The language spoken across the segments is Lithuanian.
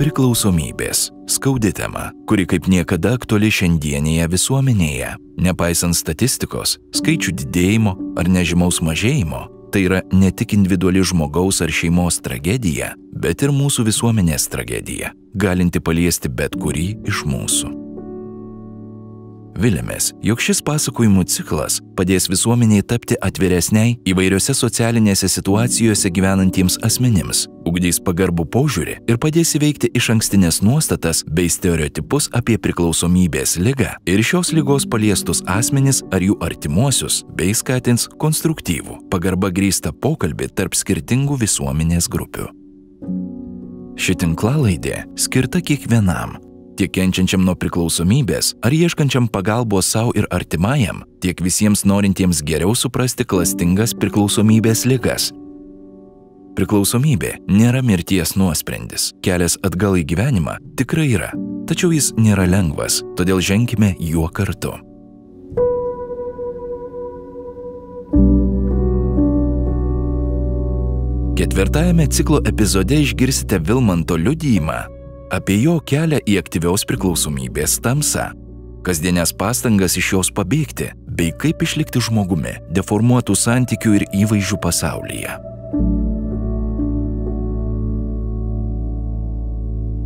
Priklausomybės - skaudi tema, kuri kaip niekada aktuali šiandienėje visuomenėje. Nepaisant statistikos, skaičių didėjimo ar nežymaus mažėjimo, tai yra ne tik individuali žmogaus ar šeimos tragedija, bet ir mūsų visuomenės tragedija, galinti paliesti bet kurį iš mūsų. Vilėmės, jog šis pasakojimų ciklas padės visuomeniai tapti atviresniai įvairiose socialinėse situacijose gyvenantiems asmenims, ugdys pagarbų požiūrį ir padės įveikti iš ankstinės nuostatas bei stereotipus apie priklausomybės lygą ir šios lygos paliestus asmenis ar jų artimuosius, bei skatins konstruktyvų, pagarba grįstą pokalbį tarp skirtingų visuomenės grupių. Ši tinklalaidė skirta kiekvienam tiek kenčiančiam nuo priklausomybės ar ieškančiam pagalbos savo ir artimajam, tiek visiems norintiems geriau suprasti klastingas priklausomybės ligas. Priklausomybė nėra mirties nuosprendis. Kelias atgal į gyvenimą tikrai yra, tačiau jis nėra lengvas, todėl ženkime juo kartu. Ketvirtajame ciklo epizode išgirsite Vilmanto liudyjimą apie jo kelią į aktyvios priklausomybės tamsą, kasdienės pastangas iš jos pabėgti, bei kaip išlikti žmogumi deformuotų santykių ir įvaizdžių pasaulyje.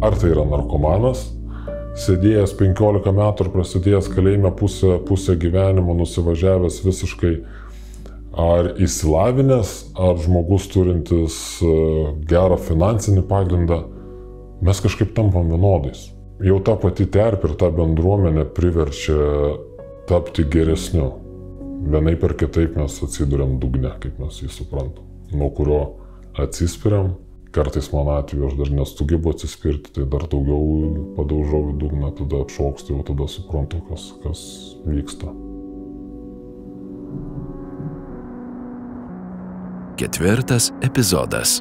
Ar tai yra narkomanas, sėdėjęs 15 metų ir prasidėjęs kalėjime pusę, pusę gyvenimo, nusivažiavęs visiškai, ar įsilavinęs, ar žmogus turintis e, gerą finansinį pagrindą, mes kažkaip tampam vienodais. Jau ta pati terpė ir ta bendruomenė priverčia tapti geresniu. Vienaip ar kitaip mes atsiduriam dugne, kaip mes jį suprantam, nuo kurio atsispiriam. Kartais mano atveju aš dar nesugebu atsispirti, tai dar daugiau padaužau į dugną, tada apšaukstu, jau tada suprantu, kas, kas vyksta. Ketvirtas epizodas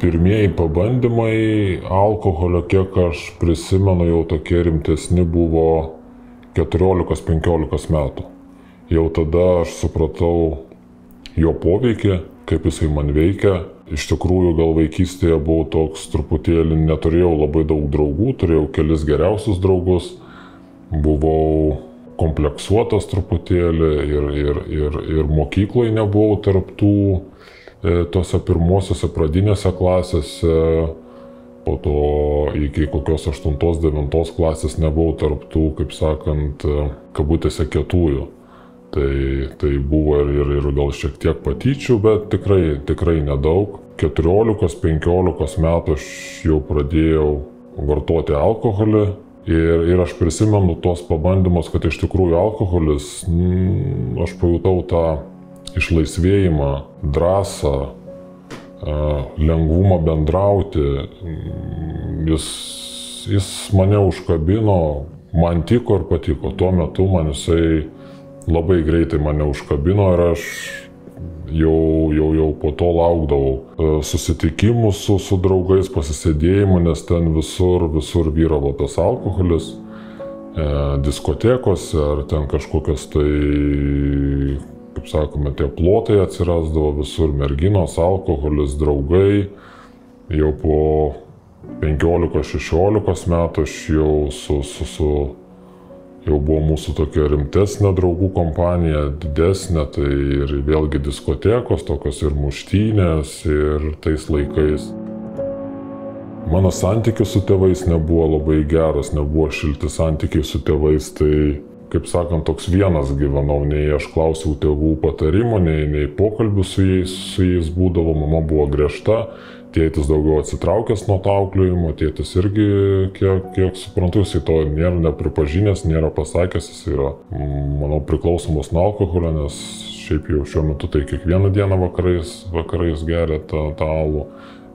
Pirmieji pabandymai alkoholio, kiek aš prisimenu, jau tokie rimtesni buvo 14-15 metų. Jau tada aš supratau jo poveikį, kaip jisai man veikia. Iš tikrųjų, gal vaikystėje buvau toks truputėlį, neturėjau labai daug draugų, turėjau kelis geriausius draugus, buvau kompleksuotas truputėlį ir, ir, ir, ir mokykloje nebuvau tarptų tose pirmosiose pradinėse klasėse, po to iki kokios 8-9 klasės nebuvau tarptų, kaip sakant, e, kabutėse kietųjų. Tai, tai buvo ir, ir, ir gal šiek tiek patyčių, bet tikrai, tikrai nedaug. 14-15 metų aš jau pradėjau vartoti alkoholį ir, ir aš prisimenu tos pabandymus, kad iš tikrųjų alkoholis, mm, aš pajutau tą išlaisvėjimą, drąsą, lengvumą bendrauti. Jis, jis mane užkabino, man tiko ir patiko. Tuo metu man jisai labai greitai mane užkabino ir aš jau, jau, jau po to laukdavau susitikimų su, su draugais, pasisėdėjimų, nes ten visur, visur vyravo tas alkoholis diskotekose ar ten kažkokios tai kaip sakome, tie plotai atsirasdavo visur, merginos, alkoholis, draugai. Jau po 15-16 metų aš jau su, su, su, jau buvo mūsų tokia rimtesnė draugų kompanija, didesnė, tai ir vėlgi diskotekos, tokios ir muštynės, ir tais laikais. Mano santykis su tėvais nebuvo labai geras, nebuvo šilti santykiai su tėvais, tai kaip sakant, toks vienas gyvenau, nei aš klausiau tėvų patarimų, nei, nei pokalbių su jais, su jais būdavo, mama buvo griežta, tėtis daugiau atsitraukęs nuo to auklėjimo, tėtis irgi, kiek, kiek suprantu, jisai to nėra nepripažinęs, nėra pasakęs, jis yra, manau, priklausomas nuo alkoholio, nes šiaip jau šiuo metu tai kiekvieną dieną vakarais, vakarais geria tą, tą alų.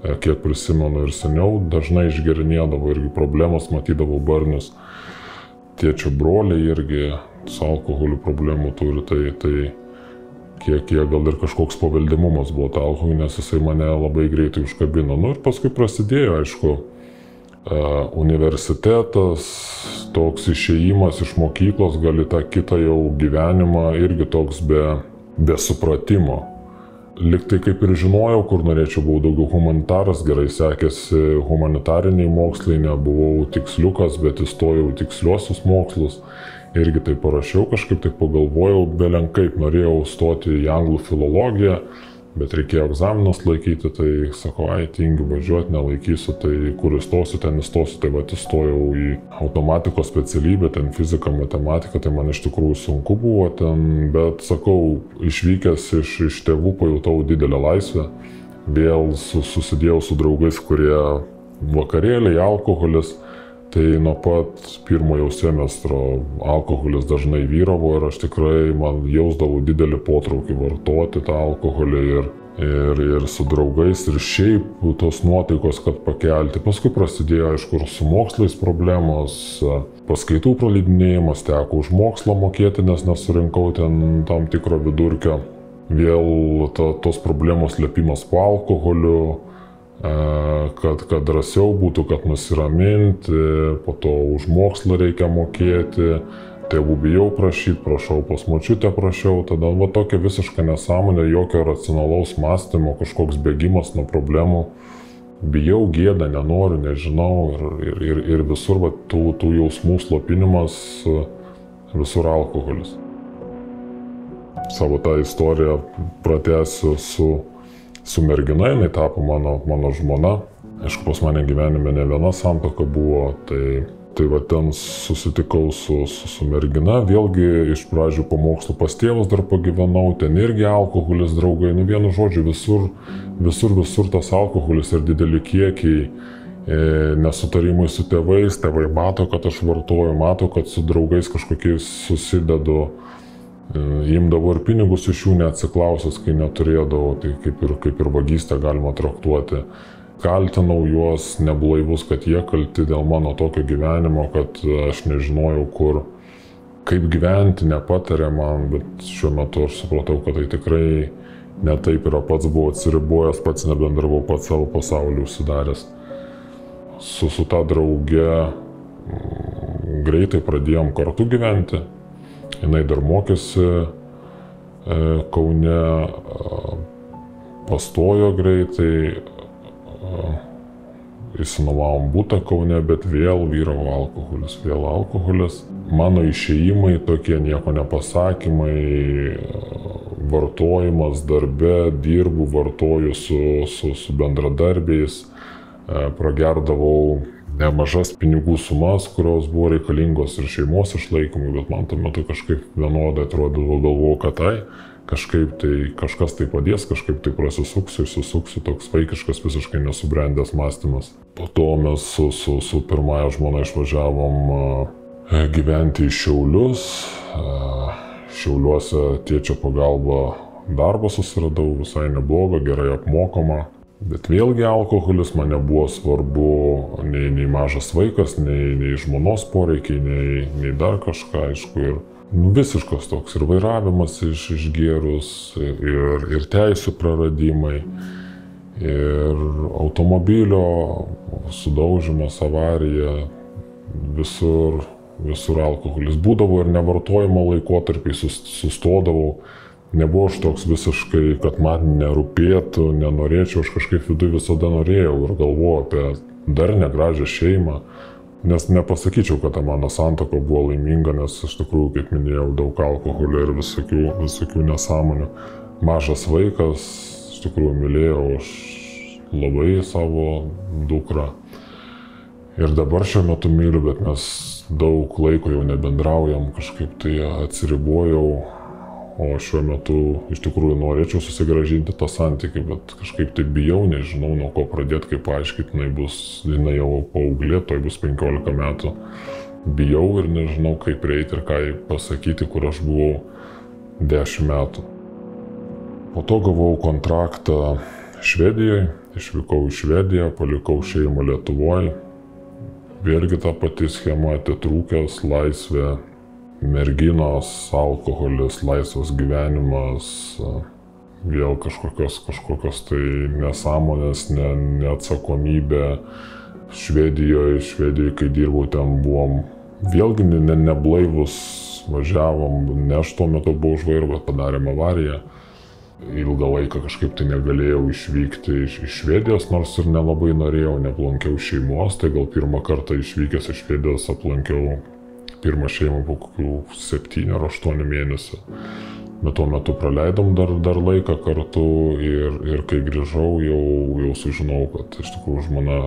E, kiek prisimenu ir seniau, dažnai išgerinėdavo irgi problemas, matydavau barnius tėčio broliai irgi su alkoholiu problemų turi, tai, tai kiek, kiek gal ir kažkoks paveldimumas buvo tą alkoholį, nes jisai mane labai greitai užkabino. Nu ir paskui prasidėjo, aišku, e, universitetas, toks išėjimas iš mokyklos, gali tą kitą jau gyvenimą irgi toks be, be supratimo. Liktai kaip ir žinojau, kur norėčiau, buvau daugiau humanitaras, gerai sekėsi humanitariniai mokslai, nebuvau tiksliukas, bet įstojau tiksliuosius mokslus. Irgi tai parašiau, kažkaip tai pagalvojau, belenkaip norėjau stoti į anglų filologiją, bet reikėjo egzaminus laikyti, tai sakau, ai, tingiu važiuoti, nelaikysiu, tai kur įstosiu, ten įstosiu, tai va, įstojau į automatikos specialybę, ten fizika, matematika, tai man iš tikrųjų sunku buvo ten, bet sakau, išvykęs iš, iš tėvų pajutau didelę laisvę, vėl susidėjau su draugais, kurie vakarėliai, alkoholis, Tai nuo pat pirmojo semestro alkoholis dažnai vyravo ir aš tikrai man jausdavau didelį potraukį vartoti tą alkoholį ir, ir, ir su draugais ir šiaip tos nuotaikos, kad pakelti. Paskui prasidėjo, aišku, ir su mokslais problemos, paskaitų praleidinėjimas, teko už mokslą mokėti, nes nesurinkau ten tam tikro vidurkio. Vėl ta, tos problemos lėpimas po alkoholiu, kad, kad drąsiau būtų, kad nusiraminti, po to už mokslą reikia mokėti, tėvų bijau prašyti, prašau pas močiutę prašiau, tada va tokia visiška nesąmonė, jokio racionalaus mąstymo, kažkoks bėgimas nuo problemų. Bijau, gėda, nenoriu, nežinau ir, ir, ir visur va, tų, tų jausmų slopinimas, visur alkoholis. Savo tą istoriją pratęsiu su su mergina, jinai tapo mano, mano žmona. Aišku, pas mane gyvenime ne viena santoka buvo, tai, tai va ten susitikau su, su, su mergina, vėlgi iš pradžių po mokslo pas tėvus dar pagyvenau, ten irgi alkoholis draugai, nu vienu žodžiu, visur, visur, visur tas alkoholis ir dideli kiekiai e, nesutarimai su tėvais, tėvai mato, kad aš vartoju, mato, kad su draugais kažkokiais susidedu, E, imdavo ir pinigus iš jų neatsiklausęs, kai neturėdavo, tai kaip ir, kaip ir vagystę galima traktuoti. Kaltinau juos neblaivus, kad jie kalti dėl mano tokio gyvenimo, kad aš nežinojau, kur, kaip gyventi, nepatarė man, bet šiuo metu aš supratau, kad tai tikrai ne taip yra, pats buvau atsiribojęs, pats nebendravau, pats savo pasaulį užsidaręs. Su, su ta drauge greitai pradėjom kartu gyventi, jinai dar mokėsi e, Kaune, pastojo greitai, įsinovavom būtą Kaune, bet vėl vyravo alkoholis, vėl alkoholis. Mano išėjimai tokie nieko nepasakymai, vartojimas darbe, dirbu, vartoju su, su, su bendradarbiais, pragerdavau nemažas pinigų sumas, kurios buvo reikalingos ir šeimos išlaikymui, bet man tuo metu kažkaip vienodai atrodydavo, galvojau, kad tai kažkaip tai kažkas tai padės, kažkaip tai prasisuksiu, išsisuksiu, toks vaikiškas visiškai nesubrendęs mąstymas. Po to mes su, su, su pirmąja žmona išvažiavom gyventi į Šiaulius. Šiauliuose tėčio pagalba darbą susiradau, visai neblogą, gerai apmokamą. Bet vėlgi alkoholis man nebuvo svarbu nei, nei mažas vaikas, nei, nei žmonos poreikiai, nei, nei dar kažką, aišku. Ir nu, visiškas toks ir vairavimas iš, išgėrus, ir, ir teisų praradimai, ir automobilio sudaužimas, avarija, visur, visur alkoholis. Būdavo ir nevartojimo laikotarpiai sustodavau nebuvo aš toks visiškai, kad man nerūpėtų, nenorėčiau, aš kažkaip viduje visada norėjau ir galvojau apie dar negražią šeimą. Nes nepasakyčiau, kad ta mano santoka buvo laiminga, nes iš tikrųjų, kaip minėjau, daug alkoholio ir visokių, visokių nesąmonių. Mažas vaikas, iš tikrųjų mylėjau aš labai savo dukrą. Ir dabar šiuo metu myliu, bet mes daug laiko jau nebendraujam, kažkaip tai atsiribojau, O šiuo metu iš tikrųjų norėčiau susigražinti tą santykį, bet kažkaip tai bijau, nežinau nuo ko pradėti, kaip paaiškinti, jinai bus, jinai jau paauglė, toj bus 15 metų. Bijau ir nežinau, kaip prieiti ir ką pasakyti, kur aš buvau 10 metų. Po to gavau kontraktą Švedijoje, išvykau į Švediją, palikau šeimą Lietuvoje. Vėlgi ta pati schema, atitrūkęs, laisvė, merginos, alkoholis, laisvas gyvenimas, vėl kažkokios, kažkokios tai nesąmonės, ne, neatsakomybė. Švedijoje, Švedijoje, kai dirbau, ten buvom vėlgi ne, neblaivus, važiavom, ne aš tuo metu buvau už vairo, bet padarėm avariją. ilgą laiką kažkaip tai negalėjau išvykti iš, iš Švedijos, nors ir nelabai norėjau, neplankiau šeimos, tai gal pirmą kartą išvykęs iš Švedijos aplankiau pirmą šeimą po kokių 7 ar 8 mėnesių. Bet tuo metu praleidom dar, dar laiką kartu ir, ir kai grįžau, jau, jau sužinau, kad iš tikrųjų žmona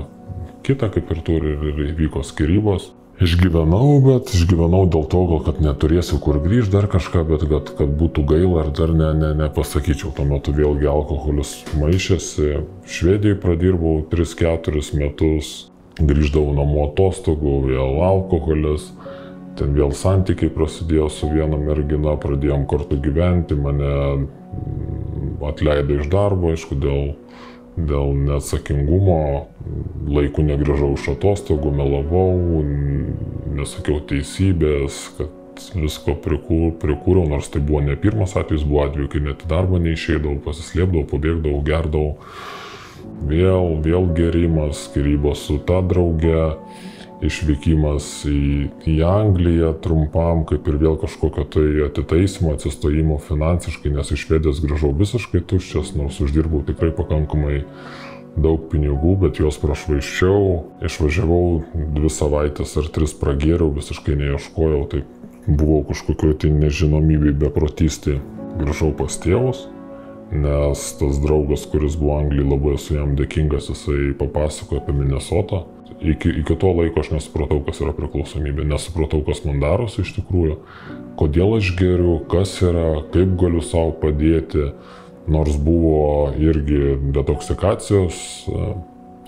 kita kaip ir turi ir įvyko skirybos. Išgyvenau, bet išgyvenau dėl to, gal kad neturėsiu kur grįžti dar kažką, bet kad, kad būtų gaila ar dar ne, ne, nepasakyčiau. Tuo metu vėlgi alkoholis maišėsi. Švedijai pradirbau 3-4 metus, grįždavau namo atostogų, vėl alkoholis. Ten vėl santykiai prasidėjo su viena mergina, pradėjom kartu gyventi, mane atleido iš darbo, aišku, dėl dėl neatsakingumo, laiku negrįžau iš atostogų, melavau, nesakiau teisybės, kad visko prikūr, prikūriau, nors tai buvo ne pirmas atvejis, buvo atveju, kai net į darbą neišeidavau, pasislėpdavau, pabėgdavau, gerdavau. Vėl, vėl gerimas, skirybos su ta drauge išvykimas į, į Angliją trumpam, kaip ir vėl kažkokio tai atitaisimo, atsistojimo finansiškai, nes iš Švedijos grįžau visiškai tuščias, nors uždirbau tikrai pakankamai daug pinigų, bet juos prašvaiščiau, išvažiavau dvi savaitės ar tris pragėriau, visiškai neieškojau, tai buvau kažkokio tai nežinomybėj beprotystį, grįžau pas tėvus, nes tas draugas, kuris buvo Anglijai, labai esu jam dėkingas, jisai papasakojo apie Minnesotą iki, iki to laiko aš nesupratau, kas yra priklausomybė, nesupratau, kas man darosi iš tikrųjų, kodėl aš geriu, kas yra, kaip galiu savo padėti, nors buvo irgi detoksikacijos,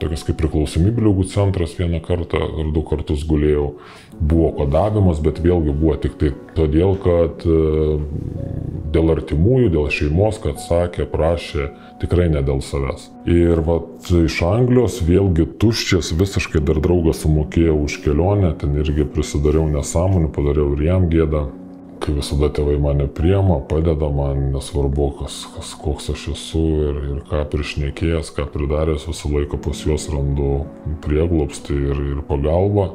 tokias kaip priklausomybių lygų centras vieną kartą ar du kartus gulėjau, buvo kodavimas, bet vėlgi buvo tik tai todėl, kad dėl artimųjų, dėl šeimos, kad sakė, prašė, tikrai ne dėl savęs. Ir vat iš Anglijos vėlgi tuščias, visiškai dar draugas sumokėjo už kelionę, ten irgi prisidariau nesąmonį, padariau ir jam gėdą. Kai visada tėvai mane priema, padeda man, nesvarbu, kas, kas, koks aš esu ir, ir ką priešnekėjęs, ką pridaręs, visą laiką pas juos randu prieglopstį ir, ir pagalbą.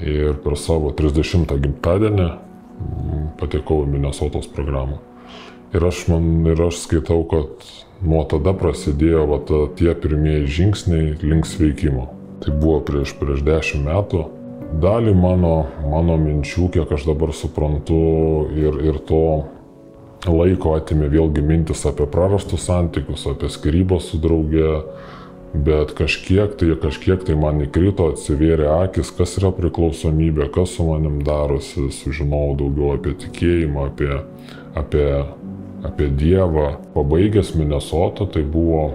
Ir per savo 30 gimtadienį patekau į Minnesotos programą. Ir aš, man, ir aš skaitau, kad nuo tada prasidėjo va, ta, tie pirmieji žingsniai link sveikimo. Tai buvo prieš, prieš dešimt metų. Dalį mano, mano minčių, kiek aš dabar suprantu, ir, ir to laiko atimė vėlgi mintis apie prarastus santykius, apie skirybos su drauge, bet kažkiek tai, kažkiek tai man įkrito, atsivėrė akis, kas yra priklausomybė, kas su manim darosi, sužinojau daugiau apie tikėjimą, apie, apie, apie Dievą. Pabaigęs Minnesotą, tai buvo,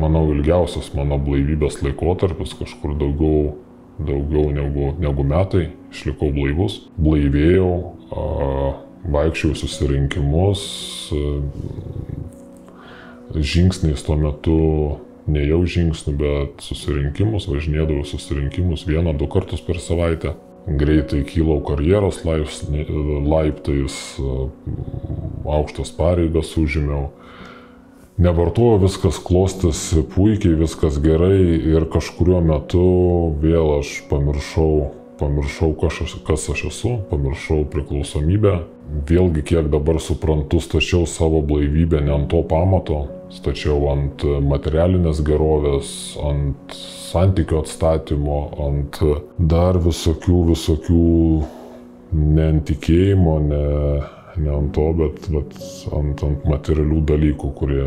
manau, ilgiausias mano blaivybės laikotarpis, kažkur daugiau, daugiau negu, negu metai, išlikau blaivus, blaivėjau, vaikščiau susirinkimus, žingsniais tuo metu nejau žingsnių, bet susirinkimus, važinėdavau susirinkimus vieną, du kartus per savaitę. Greitai kylau karjeros laiptais, aukštas pareigas užėmiau. Nevartoju, viskas klostėsi puikiai, viskas gerai ir kažkurio metu vėl aš pamiršau, pamiršau kas aš, kas aš esu, pamiršau priklausomybę. Vėlgi, kiek dabar suprantu, stačiau savo blaivybę ne ant to pamato, stačiau ant materialinės gerovės, ant santykių atstatymo, ant dar visokių, visokių ne ant tikėjimo, ne, ne ant to, bet, bet ant, ant materialių dalykų, kurie,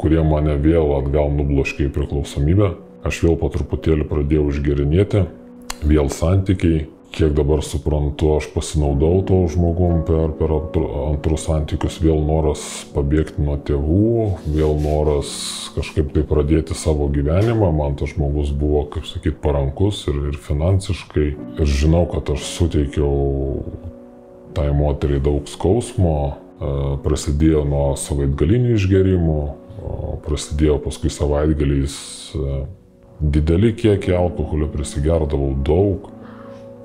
kurie mane vėl atgal nubloškė į priklausomybę. Aš vėl po truputėlį pradėjau išgerinėti, vėl santykiai, kiek dabar suprantu, aš pasinaudau to žmogum per, per antrus santykius, vėl noras pabėgti nuo tėvų, vėl noras kažkaip tai pradėti savo gyvenimą. Man tas žmogus buvo, kaip sakyt, parankus ir, ir finansiškai. Ir žinau, kad aš suteikiau tai moteriai daug skausmo, e, prasidėjo nuo savaitgalinių išgerimų, prasidėjo paskui savaitgaliais dideli kiekiai alkoholio, prisigerdavau daug.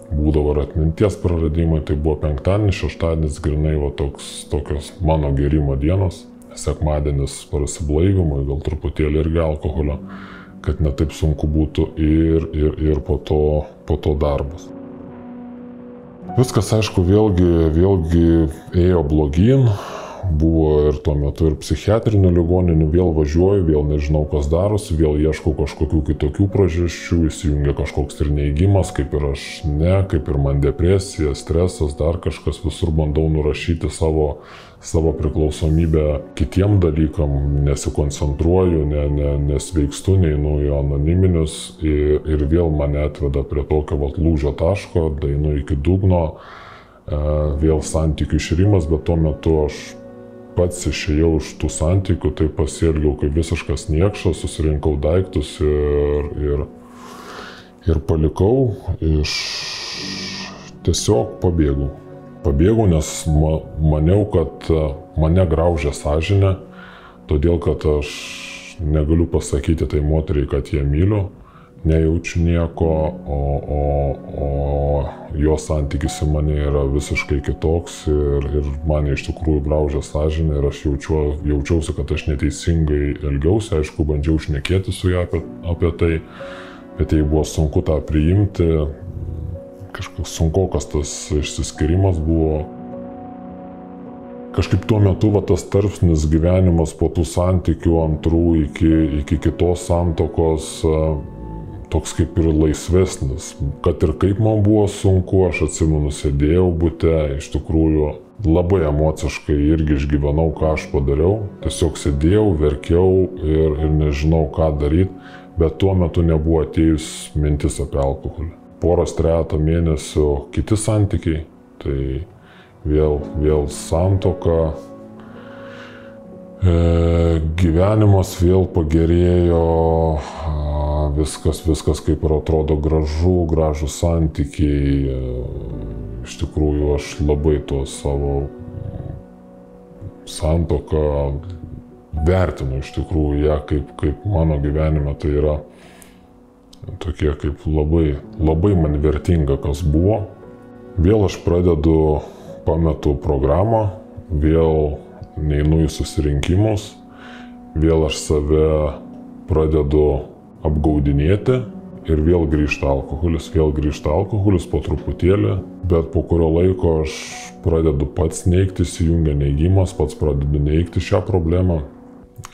Būdavo ir atminties praradimai, tai buvo penktadienis, šeštadienis grinai va toks, tokios mano gerimo dienos, sekmadienis prasiblaivimui, gal truputėlį irgi alkoholio, kad netaip sunku būtų ir, ir, ir po, to, po to darbas. Viskas, aišku, vėlgi, vėlgi ėjo blogyn, buvo ir tuo metu ir psichiatrinių ligoninių, vėl važiuoju, vėl nežinau, kas darosi, vėl ieškau kažkokių kitokių priežasčių, įsijungia kažkoks ir neįgymas, kaip ir aš ne, kaip ir man depresija, stresas, dar kažkas, visur bandau nurašyti savo, savo priklausomybę kitiem dalykam, nesikoncentruoju, ne, ne, nesveikstu, neinu į anoniminius ir, ir vėl mane atveda prie tokio vat lūžio taško, dainu iki dugno vėl santykių išrimas, bet tuo metu aš pats išėjau iš tų santykių, tai pasielgiau kaip visiškas niekšas, susirinkau daiktus ir, ir, ir palikau, iš tiesiog pabėgau. Pabėgau, nes ma, maniau, kad mane graužia sąžinę, todėl kad aš negaliu pasakyti tai moteriai, kad ją myliu, nejaučiu nieko, o, o, o jos santykis į mane yra visiškai kitoks ir, ir mane iš tikrųjų graužia sąžinė ir aš jaučiu, jaučiausi, kad aš neteisingai elgiausi, aišku, bandžiau šnekėti su ją apie, apie tai, bet jai buvo sunku tą priimti, kažkoks sunkokas tas išsiskirimas buvo. Kažkaip tuo metu va, tas tarpsnis gyvenimas po tų santykių antrų iki, iki kitos santokos toks kaip ir laisvesnis. Kad ir kaip man buvo sunku, aš atsimenu, sėdėjau būte, iš tikrųjų labai emociškai irgi išgyvenau, ką aš padariau. Tiesiog sėdėjau, verkiau ir, ir nežinau, ką daryti, bet tuo metu nebuvo atėjus mintis apie alkoholį. Poros trejata mėnesių kiti santykiai, tai vėl, vėl santoka, e, gyvenimas vėl pagerėjo, viskas, viskas kaip ir atrodo gražu, gražus santykiai. Iš tikrųjų, aš labai to savo santoką vertinu, iš tikrųjų, ją kaip, kaip mano gyvenime tai yra tokie kaip labai, labai man vertinga, kas buvo. Vėl aš pradedu, pametu programą, vėl neinu į susirinkimus, vėl aš save pradedu apgaudinėti ir vėl grįžta alkoholis, vėl grįžta alkoholis po truputėlį, bet po kurio laiko aš pradedu pats neigti, įsijungia neigimas, pats pradedu neigti šią problemą,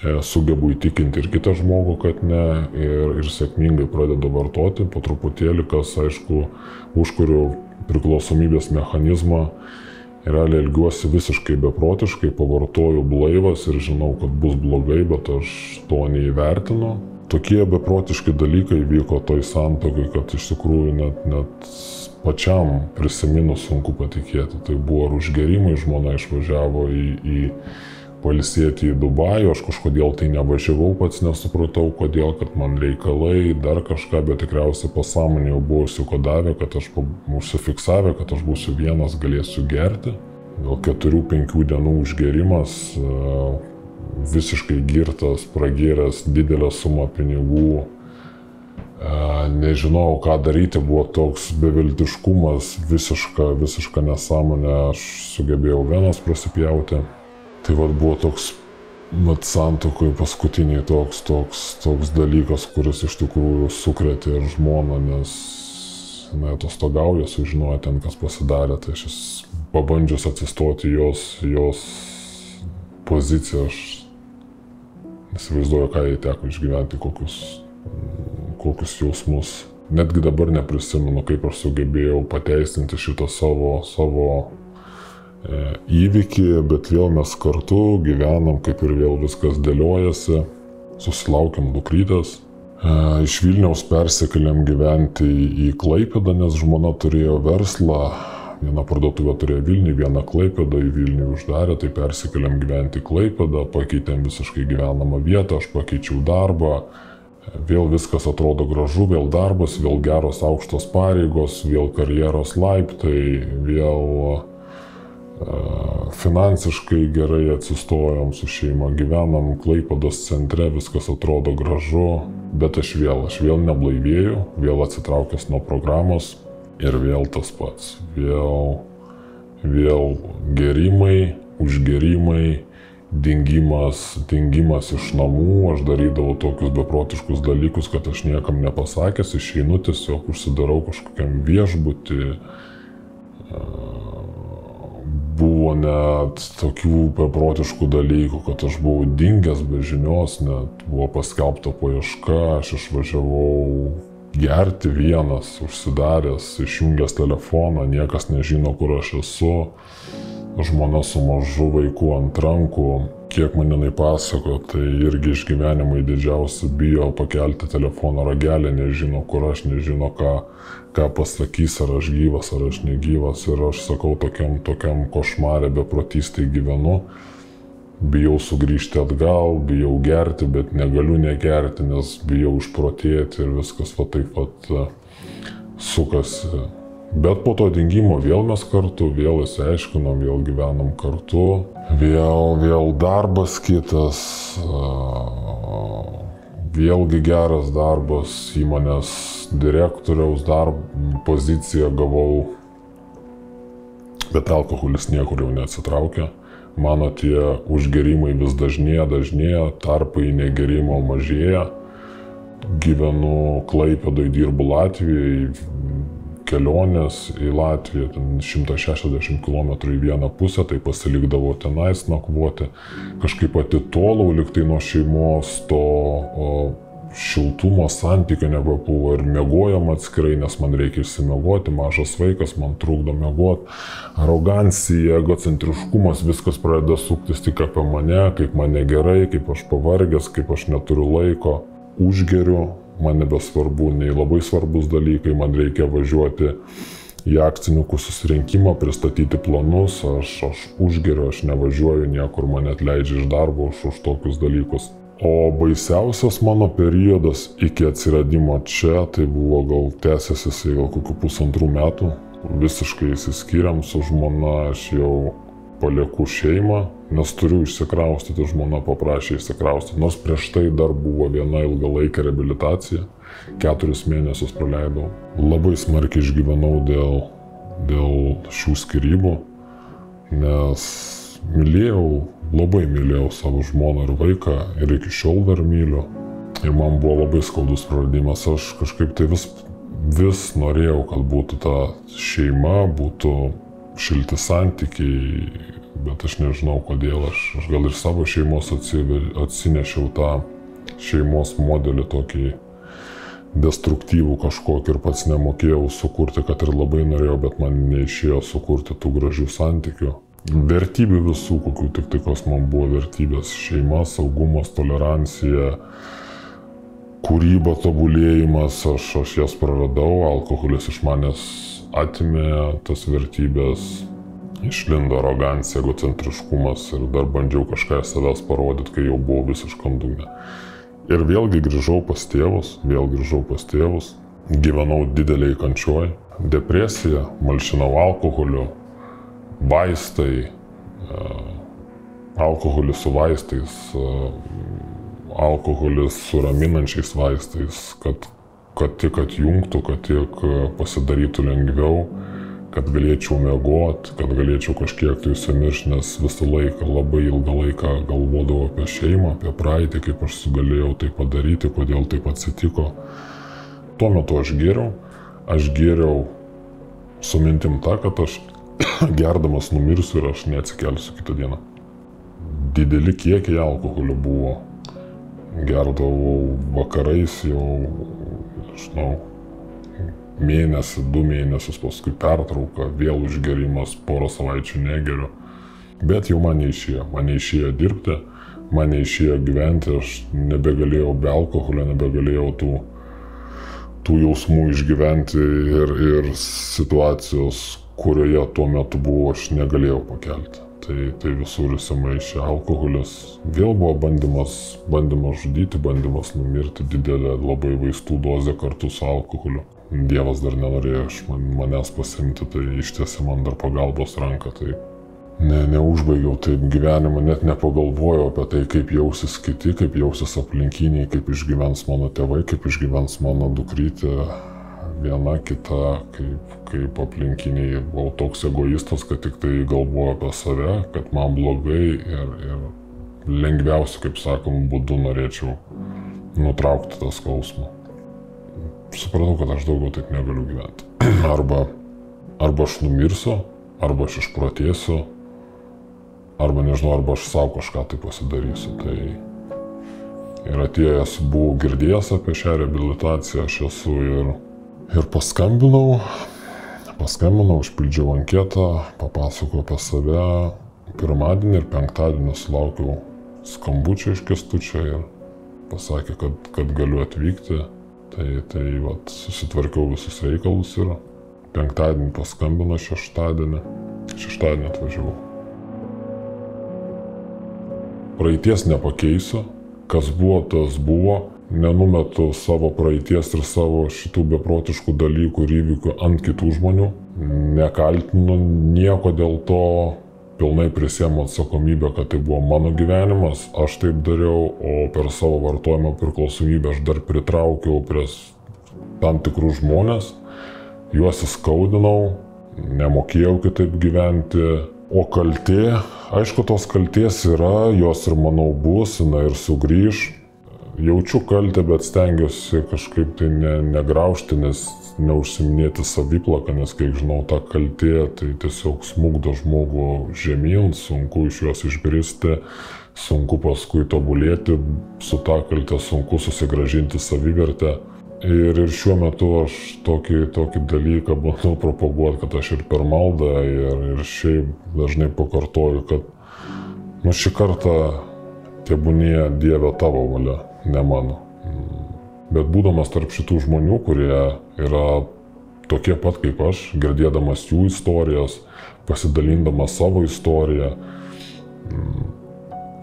e, sugebu įtikinti ir kitą žmogų, kad ne, ir, ir sėkmingai pradedu vartoti po truputėlį, kas aišku, užkuriu priklausomybės mechanizmą, realiai elgiuosi visiškai beprotiškai, pavartoju blaivas ir žinau, kad bus blogai, bet aš to neįvertinu, tokie beprotiški dalykai vyko toj santokai, kad iš tikrųjų net, net pačiam prisiminus sunku patikėti. Tai buvo ir užgerimai, žmona išvažiavo į, į palisėti į Dubajų, aš kažkodėl tai nevažiavau, pats nesupratau, kodėl, kad man reikalai, dar kažką, bet tikriausiai pasąmonė jau buvo užsikodavę, kad aš užsifiksavę, kad aš būsiu vienas, galėsiu gerti. Gal keturių, penkių dienų užgerimas, visiškai girtas, pragėręs didelę sumą pinigų, nežinojau, ką daryti, buvo toks beviltiškumas, visiška, visiška nesąmonė, aš sugebėjau vienas prasipjauti. Tai vad buvo toks, mat santokui paskutiniai toks, toks, toks dalykas, kuris iš tikrųjų sukrėtė ir žmoną, nes jinai atostogauja, sužinojo ten, kas pasidarė, tai šis pabandžius atsistoti jos, jos poziciją, aš Įsivaizduoju, ką jai teko išgyventi, kokius, kokius jausmus. Netgi dabar neprisimenu, kaip aš sugebėjau pateisinti šitą savo, savo e, įvykį, bet vėl mes kartu gyvenam, kaip ir vėl viskas dėliojasi, susilaukiam dukrytės. E, iš Vilniaus persikėlėm gyventi į Klaipėdą, nes žmona turėjo verslą, Viena parduotuvė turėjo Vilnių, vieną Klaipėdą, į Vilnių uždarė, tai persikeliam gyventi Klaipėdą, pakeitėm visiškai gyvenamą vietą, aš pakeičiau darbą, vėl viskas atrodo gražu, vėl darbas, vėl geros aukštos pareigos, vėl karjeros laiptai, vėl uh, finansiškai gerai atsistojom su šeima, gyvenam Klaipėdos centre, viskas atrodo gražu, bet aš vėl, aš vėl neblaivėjau, vėl atsitraukęs nuo programos, ir vėl tas pats. Vėl, vėl gerimai, užgerimai, dingimas, dingimas iš namų, aš darydavau tokius beprotiškus dalykus, kad aš niekam nepasakęs, išeinu tiesiog užsidarau kažkokiam viešbutį, buvo net tokių beprotiškų dalykų, kad aš buvau dingęs be žinios, net buvo paskelbta paieška, aš išvažiavau gerti vienas, užsidaręs, išjungęs telefoną, niekas nežino, kur aš esu, žmona su mažu vaiku ant rankų, kiek man jinai pasako, tai irgi išgyvenimai didžiausi bijo pakelti telefono ragelį, nežino, kur aš, nežino, ką, ką pasakys, ar aš gyvas, ar aš negyvas. Ir aš sakau, tokiam, tokiam košmarė beprotystai gyvenu. Bijau sugrįžti atgal, bijau gerti, bet negaliu negerti, nes bijau išprotėti ir viskas va taip pat e, sukasi. Bet po to dingimo vėl mes kartu, vėl įsiaiškinom, vėl gyvenom kartu, vėl, vėl darbas kitas, vėlgi geras darbas, įmonės direktoriaus darb, poziciją gavau, bet alkoholis niekur jau neatsitraukia. Mano tie užgerimai vis dažnėja, dažnėja, tarpai negerimo mažėja. Gyvenu Klaipėdai, dirbu Latvijoje, kelionės į Latviją, ten 160 km į vieną pusę, tai pasilikdavo tenais nakvoti. Kažkaip atitolau liktai nuo šeimos, to o, šiltumo santykio nebebuvo ir mėgojom atskirai, nes man reikia išsimiegoti, mažas vaikas, man trukdo mėgoti. Arogancija, egocentriškumas, viskas pradeda suktis tik apie mane, kaip man negerai, kaip aš pavargęs, kaip aš neturiu laiko. Užgeriu, man nebesvarbu, nei labai svarbus dalykai, man reikia važiuoti į akcininkų susirinkimą, pristatyti planus, aš, aš užgeriu, aš nevažiuoju niekur, mane atleidžia iš darbo už, už tokius dalykus. O baisiausias mano periodas iki atsiradimo čia, tai buvo gal tęsiasi jisai gal kokių pusantrų metų, visiškai įsiskyrėm su žmona, aš jau palieku šeimą, nes turiu išsikraustyti, žmona paprašė išsikraustyti, nors prieš tai dar buvo viena ilgalaikė reabilitacija, keturis mėnesius praleidau. Labai smarkiai išgyvenau dėl, dėl šių skirybų, nes mylėjau, labai mylėjau savo žmoną ir vaiką ir iki šiol dar myliu. Ir man buvo labai skaudus praradimas, aš kažkaip tai vis, vis norėjau, kad būtų ta šeima, būtų šilti santykiai, bet aš nežinau kodėl, aš, aš gal ir savo šeimos atsinešiau tą šeimos modelį tokį destruktyvų kažkokį ir pats nemokėjau sukurti, kad ir labai norėjau, bet man neišėjo sukurti tų gražių santykių. Vertybių visų, kokių tik tikos man buvo vertybės - šeima, saugumas, tolerancija, kūryba, tobulėjimas, aš, aš jas praradau, alkoholis iš manęs atimė tas vertybės, išlindo arogancija, egocentriškumas ir dar bandžiau kažką savęs parodyti, kai jau buvau visiškam dugne. Ir vėlgi grįžau pas tėvus, vėl grįžau pas tėvus, gyvenau dideliai kančioj, depresija, malšinau alkoholiu, vaistai, e, alkoholis su vaistais, e, alkoholis su raminančiais vaistais, kad kad tik atjungtų, kad tik e, pasidarytų lengviau, kad galėčiau mėgoti, kad galėčiau kažkiek tai užsimiršti, nes visą laiką, labai ilgą laiką galvodavau apie šeimą, apie praeitį, kaip aš sugalėjau tai padaryti, kodėl taip atsitiko. Tuo metu aš gėriau, aš gėriau su mintim tą, kad aš gerdamas numirsiu ir aš neatsikelsiu kitą dieną. Dideli kiekiai alkoholio buvo. Gerdavau vakarais jau nežinau, mėnesį, du mėnesius, paskui pertrauka, vėl užgerimas, porą savaičių negeriu. Bet jau man neišėjo, man neišėjo dirbti, man neišėjo gyventi, aš nebegalėjau be alkoholio, nebegalėjau tų, tų jausmų išgyventi ir, ir situacijos, kurioje tuo metu buvau, aš negalėjau pakelti tai, tai visur įsimaišė alkoholis. Vėl buvo bandymas, bandymas žudyti, bandymas numirti, didelė labai vaistų dozė kartu su alkoholiu. Dievas dar nenorėjo iš man, manęs pasimti, tai ištiesi man dar pagalbos ranką. Tai ne, neužbaigiau taip gyvenimą, net nepagalvojau apie tai, kaip jausis kiti, kaip jausis aplinkiniai, kaip išgyvens mano tėvai, kaip išgyvens mano dukrytė viena kita, kaip, kaip aplinkiniai. Buvau toks egoistas, kad tik tai galvoju apie save, kad man blogai ir, ir lengviausiu, kaip sakom, būdu norėčiau nutraukti tą skausmą. Supratau, kad aš daugiau taip negaliu gyventi. Arba, arba aš numirsiu, arba aš išprotėsiu, arba nežinau, arba aš savo kažką tai pasidarysiu. Tai ir atėjęs buvau girdėjęs apie šią reabilitaciją, aš esu ir, ir paskambinau, paskambinau, užpildžiau anketą, papasakojau apie save. Pirmadienį ir penktadienį sulaukiau skambučio iš kestučio ir pasakė, kad, kad galiu atvykti. Tai, tai vat, susitvarkiau visus reikalus ir penktadienį paskambino šeštadienį. Šeštadienį atvažiavau. Praeities nepakeisiu, kas buvo, tas buvo. Nenumetu savo praeities ir savo šitų beprotiškų dalykų ir įvykių ant kitų žmonių. Nekaltinu nieko dėl to, pilnai prisėmu atsakomybę, kad tai buvo mano gyvenimas, aš taip dariau, o per savo vartojimo priklausomybę aš dar pritraukiau prie tam tikrų žmonės, juos įskaudinau, nemokėjau kitaip gyventi, o kaltė, aišku, tos kalties yra, jos ir manau bus, jinai ir sugrįž. Jaučiu kaltę, bet stengiuosi kažkaip tai ne, negraužti, nes neužsiminėti saviplaką, nes kiek žinau, ta kaltė tai tiesiog smūgdo žmogų žemyn, sunku iš jos išbristi, sunku paskui tobulėti, su ta kaltė sunku susigražinti savivertę. Ir, ir šiuo metu aš tokį, tokį dalyką bandau propaguoti, kad aš ir per maldą, ir, ir šiaip dažnai pakartoju, kad nu šį kartą tebūnie Dieve tavo valia, ne mano. Bet būdamas tarp šitų žmonių, kurie yra tokie pat kaip aš, girdėdamas jų istorijas, pasidalindamas savo istoriją, mm,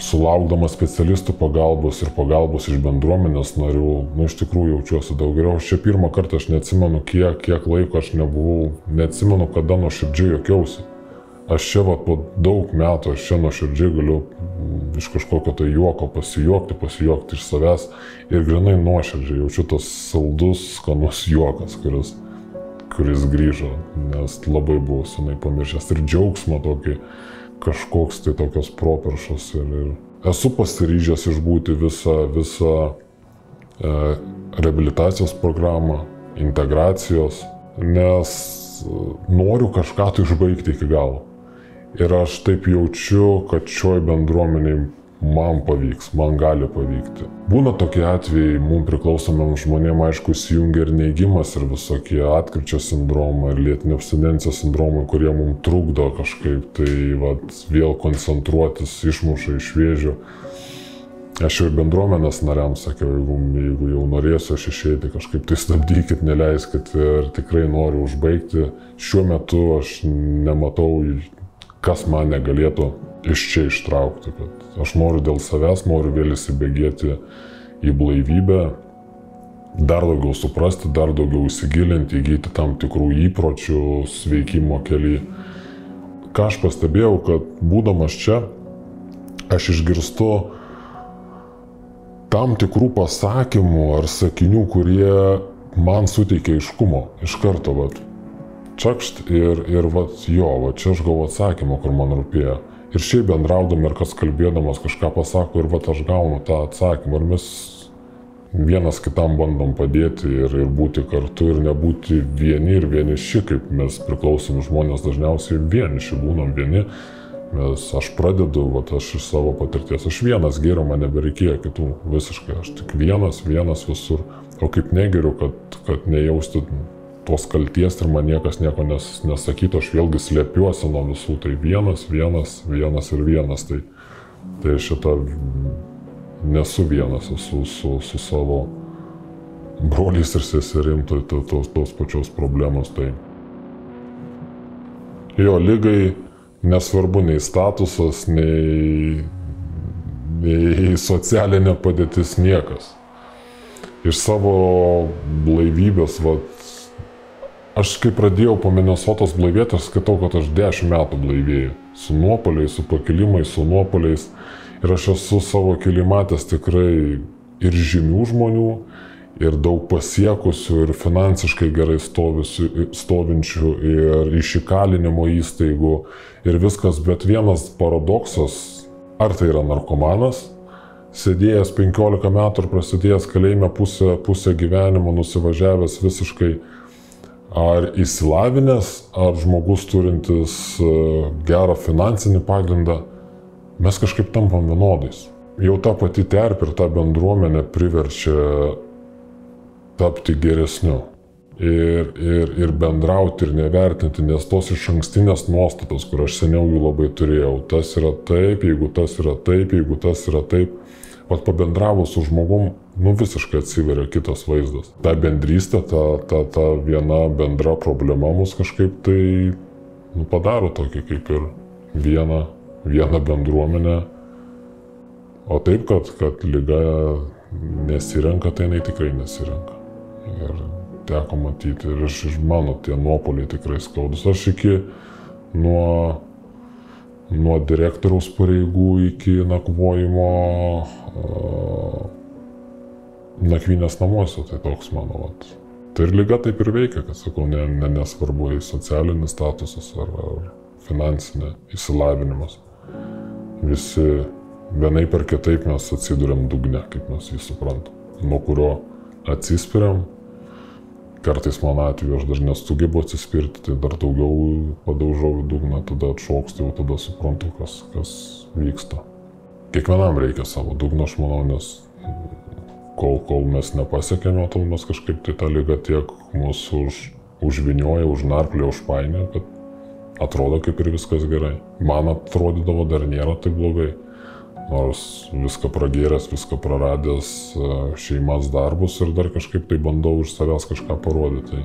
sulaukdamas specialistų pagalbos ir pagalbos iš bendruomenės narių, nu iš tikrųjų jaučiuosi daug geriau. Čia pirmą kartą aš neatsimenu, kiek, kiek laiko aš nebuvau, neatsimenu, kada nuoširdžiai jokiausi. Aš čia va, po daug metų, aš čia nuoširdžiai galiu iš kažkokio tai juoko pasijuokti, pasijuokti iš savęs ir grinai nuoširdžiai jaučiu tos saldus, skanus juokas, kuris, kuris grįžo, nes labai buvau senai pamiršęs ir džiaugsmo tokį kažkoks tai tokios properšos ir, ir esu pasiryžęs išbūti visą, visą e, reabilitacijos programą, integracijos, nes noriu kažką tai užbaigti iki galo. Ir aš taip jaučiu, kad šioj bendruomeniai man pavyks, man gali pavykti. Būna tokie atvejai, mums priklausomam žmonėm, aišku, įsijungia ir neigimas, ir visokie atkričio sindromai, ir lėtinio abstinencijos sindromai, kurie mums trukdo kažkaip tai vat, vėl koncentruotis, išmuša iš vėžių. Aš jau bendruomenės nariams sakiau, jeigu, jeigu jau norėsiu aš išeiti, kažkaip tai stabdykit, neleiskit ir tikrai noriu užbaigti. Šiuo metu aš nematau kas man negalėtų iš čia ištraukti. Kad aš noriu dėl savęs, noriu vėl įsibėgėti į blaivybę, dar daugiau suprasti, dar daugiau įsigilinti, įgyti tam tikrų įpročių sveikimo keliai. Ką aš pastebėjau, kad būdamas čia, aš išgirstu tam tikrų pasakymų ar sakinių, kurie man suteikia iškumo iš karto, vat, čakšt ir, ir vat, jo, va čia aš gavau atsakymą, kur man rūpėjo. Ir šiaip bendraudami ir kas kalbėdamas kažką pasako ir vat aš gaunu tą atsakymą. Ir mes vienas kitam bandom padėti ir, ir būti kartu ir nebūti vieni ir vieniši, kaip mes priklausomi žmonės dažniausiai vieniši būnam vieni. Mes, aš pradedu, vat, aš iš savo patirties, aš vienas geriau, man nebereikėjo kitų visiškai, aš tik vienas, vienas visur. O kaip negeriu, kad, kad nejausti tos kalties ir man niekas nieko nes, nesakytų, aš vėlgi slėpiuosi nuo visų, tai vienas, vienas, vienas ir vienas, tai, tai šitą nesu vienas, esu su, su savo broliais ir seserim, tai tos, tos, tos pačios problemos. Tai jo lygai nesvarbu nei statusas, nei, nei socialinė padėtis niekas. Iš savo blaivybės, vat, Aš kai pradėjau po Minnesotos blaivėti, aš skaitau, kad aš 10 metų blaivėjau. Su nuopoliais, su pakilimais, su nuopoliais. Ir aš esu savo keli matęs tikrai ir žymių žmonių, ir daug pasiekusių, ir finansiškai gerai stovinčių, ir iš įkalinimo įstaigų, ir viskas. Bet vienas paradoksas, ar tai yra narkomanas, sėdėjęs 15 metų ir prasidėjęs kalėjime pusę, pusę gyvenimo, nusivažiavęs visiškai ar įsilavinęs, ar žmogus turintis e, gerą finansinį pagrindą, mes kažkaip tampam vienodais. Jau ta pati terpė ir ta bendruomenė priverčia tapti geresniu. Ir, ir, ir bendrauti ir nevertinti, nes tos iš ankstinės nuostatos, kur aš seniau jų labai turėjau, tas yra taip, jeigu tas yra taip, jeigu tas yra taip, pat pabendravus su žmogum, nu visiškai atsiveria kitas vaizdas. Ta bendrystė, ta, ta, ta viena bendra problema mus kažkaip tai nu, padaro tokį kaip ir vieną, vieną bendruomenę. O taip, kad, kad lyga nesirenka, tai jinai tikrai nesirenka. Ir teko matyti ir iš, iš mano tie nuopoliai tikrai skaudus. Aš iki nuo, nuo direktoriaus pareigų iki nakvojimo uh, nakvynės namuose, tai toks mano. Vat. Tai ir lyga taip ir veikia, kad sakau, ne, ne, nesvarbu į socialinis statusas ar, ar finansinė įsilavinimas. Visi vienai per kitaip mes atsidūrėm dugne, kaip mes jį suprantam, nuo kurio atsispiriam. Kartais mano atveju aš dar nesugebu atsispirti, tai dar daugiau padaužau į dugną, tada atšokstu, jau tada suprantu, kas, kas vyksta. Kiekvienam reikia savo dugno, aš manau, nes kol, kol mes nepasiekėme, tol mes kažkaip tai tą lygą tiek mūsų už, užvinioja, užnarplė, užpainė, kad atrodo kaip ir viskas gerai. Man atrodydavo dar nėra taip blogai nors viską pragėręs, viską praradęs e, šeimas darbus ir dar kažkaip tai bandau iš savęs kažką parodyti.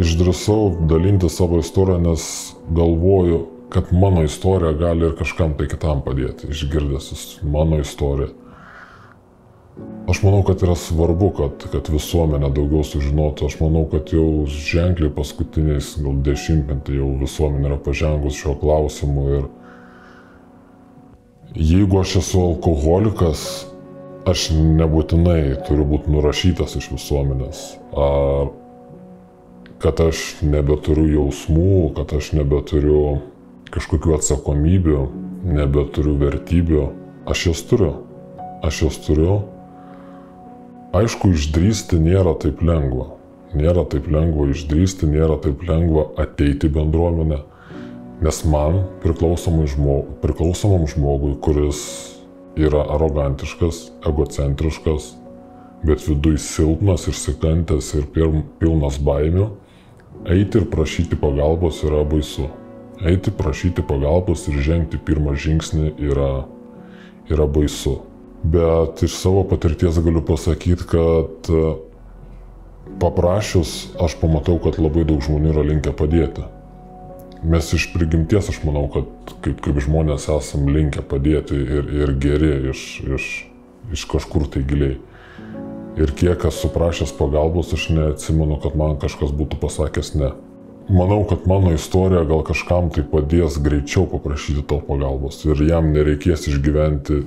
Išdrįsau dalinti savo istoriją, nes galvoju, kad mano istorija gali ir kažkam tai kitam padėti, išgirdęs mano istoriją. Aš manau, kad yra svarbu, kad, kad visuomenė daugiau sužinotų. Aš manau, kad jau ženkliai paskutiniais gal dešimtmetį jau visuomenė yra pažengus šiuo klausimu ir Jeigu aš esu alkoholikas, aš nebūtinai turiu būti nurašytas iš visuomenės. Ar kad aš nebeturiu jausmų, kad aš nebeturiu kažkokių atsakomybių, nebeturiu vertybių. Aš jas turiu. Aš jas turiu. Aišku, išdrysti nėra taip lengva. Nėra taip lengva išdrysti, nėra taip lengva ateiti bendruomenę. Nes man žmogui, priklausomam žmogui, kuris yra arogantiškas, egocentriškas, bet viduj silpnas ir sikantęs ir pilnas baimių, eiti ir prašyti pagalbos yra baisu. Eiti prašyti pagalbos ir žengti pirmą žingsnį yra, yra baisu. Bet iš savo patirties galiu pasakyti, kad paprašius aš pamatau, kad labai daug žmonių yra linkę padėti. Mes iš prigimties, aš manau, kad kaip, kaip žmonės esam linkę padėti ir, ir geri iš, iš, iš kažkur tai giliai. Ir kiek esu prašęs pagalbos, aš neatsimenu, kad man kažkas būtų pasakęs ne. Manau, kad mano istorija gal kažkam tai padės greičiau paprašyti to pagalbos ir jam nereikės išgyventi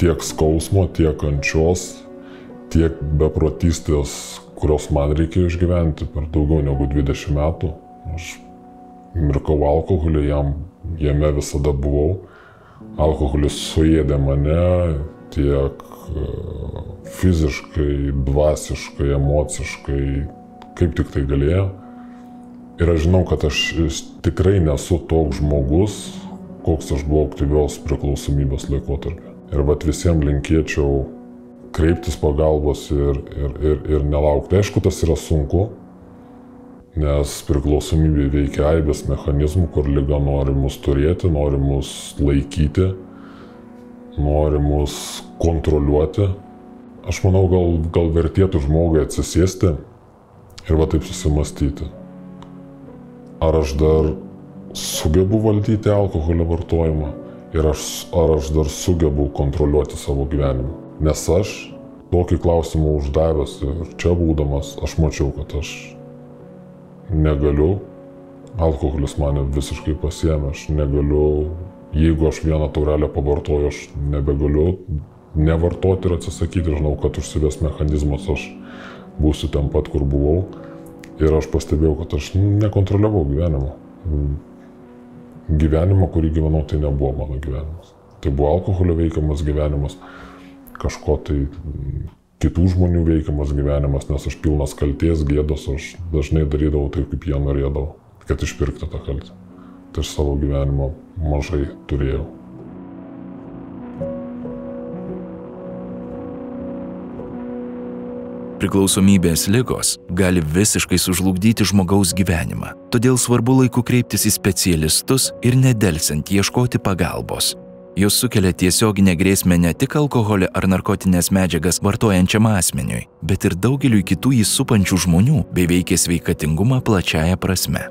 tiek skausmo, tiek kančios, tiek beprotystės, kurios man reikėjo išgyventi per daugiau negu 20 metų. Aš mirkau alkoholį, jam, jame visada buvau. Alkoholis suėdė mane tiek e, fiziškai, dvasiškai, emociškai, kaip tik tai galėjo. Ir aš žinau, kad aš tikrai nesu toks žmogus, koks aš buvau aktyvios priklausomybės laikotarpį. Ir vat visiems linkėčiau kreiptis pagalbos ir, ir, ir, ir nelaukti. Aišku, tas yra sunku, nes priklausomybė veikia aibės mechanizmų, kur lyga nori mus turėti, nori mus laikyti, nori mus kontroliuoti. Aš manau, gal, gal vertėtų žmogui atsisėsti ir va taip susimastyti. Ar aš dar sugebu valdyti alkoholio vartojimą ir aš, ar aš dar sugebu kontroliuoti savo gyvenimą. Nes aš tokį klausimą uždavęs ir čia būdamas, aš mačiau, kad aš negaliu, alkoholis mane visiškai pasiemė, aš negaliu, jeigu aš vieną taurelę pavartoju, aš nebegaliu nevartoti ir atsisakyti, žinau, kad užsives mechanizmas, aš būsiu ten pat, kur buvau. Ir aš pastebėjau, kad aš nekontroliavau gyvenimo. Gyvenimo, kurį gyvenau, tai nebuvo mano gyvenimas. Tai buvo alkoholio veikiamas gyvenimas, kažko tai kitų žmonių veikiamas gyvenimas, nes aš pilnas kalties, gėdos, aš dažnai darydavau taip, kaip jie norėdavo, kad išpirkti tą kaltę. Tai aš savo gyvenimo mažai turėjau. Priklausomybės lygos gali visiškai sužlugdyti žmogaus gyvenimą, todėl svarbu laiku kreiptis į specialistus ir nedelsiant ieškoti pagalbos. Jos sukelia tiesioginę grėsmę ne tik alkoholį ar narkotinės medžiagas vartojančiam asmeniui, bet ir daugeliui kitų jį supančių žmonių bei veikia sveikatingumą plačiaja prasme.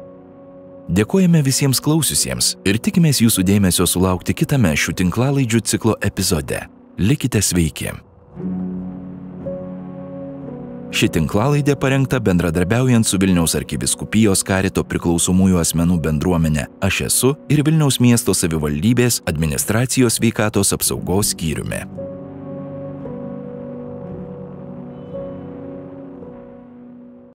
Dėkojame visiems klausiusiems ir tikimės jūsų dėmesio sulaukti kitame šių tinklalaidžių ciklo epizode. Likite sveiki. Ši tinklalaidė parengta bendradarbiaujant su Vilniaus arkiviskupijos karito priklausomųjų asmenų bendruomenė Aš esu ir Vilniaus miesto savivaldybės administracijos veikatos apsaugos skyriumi.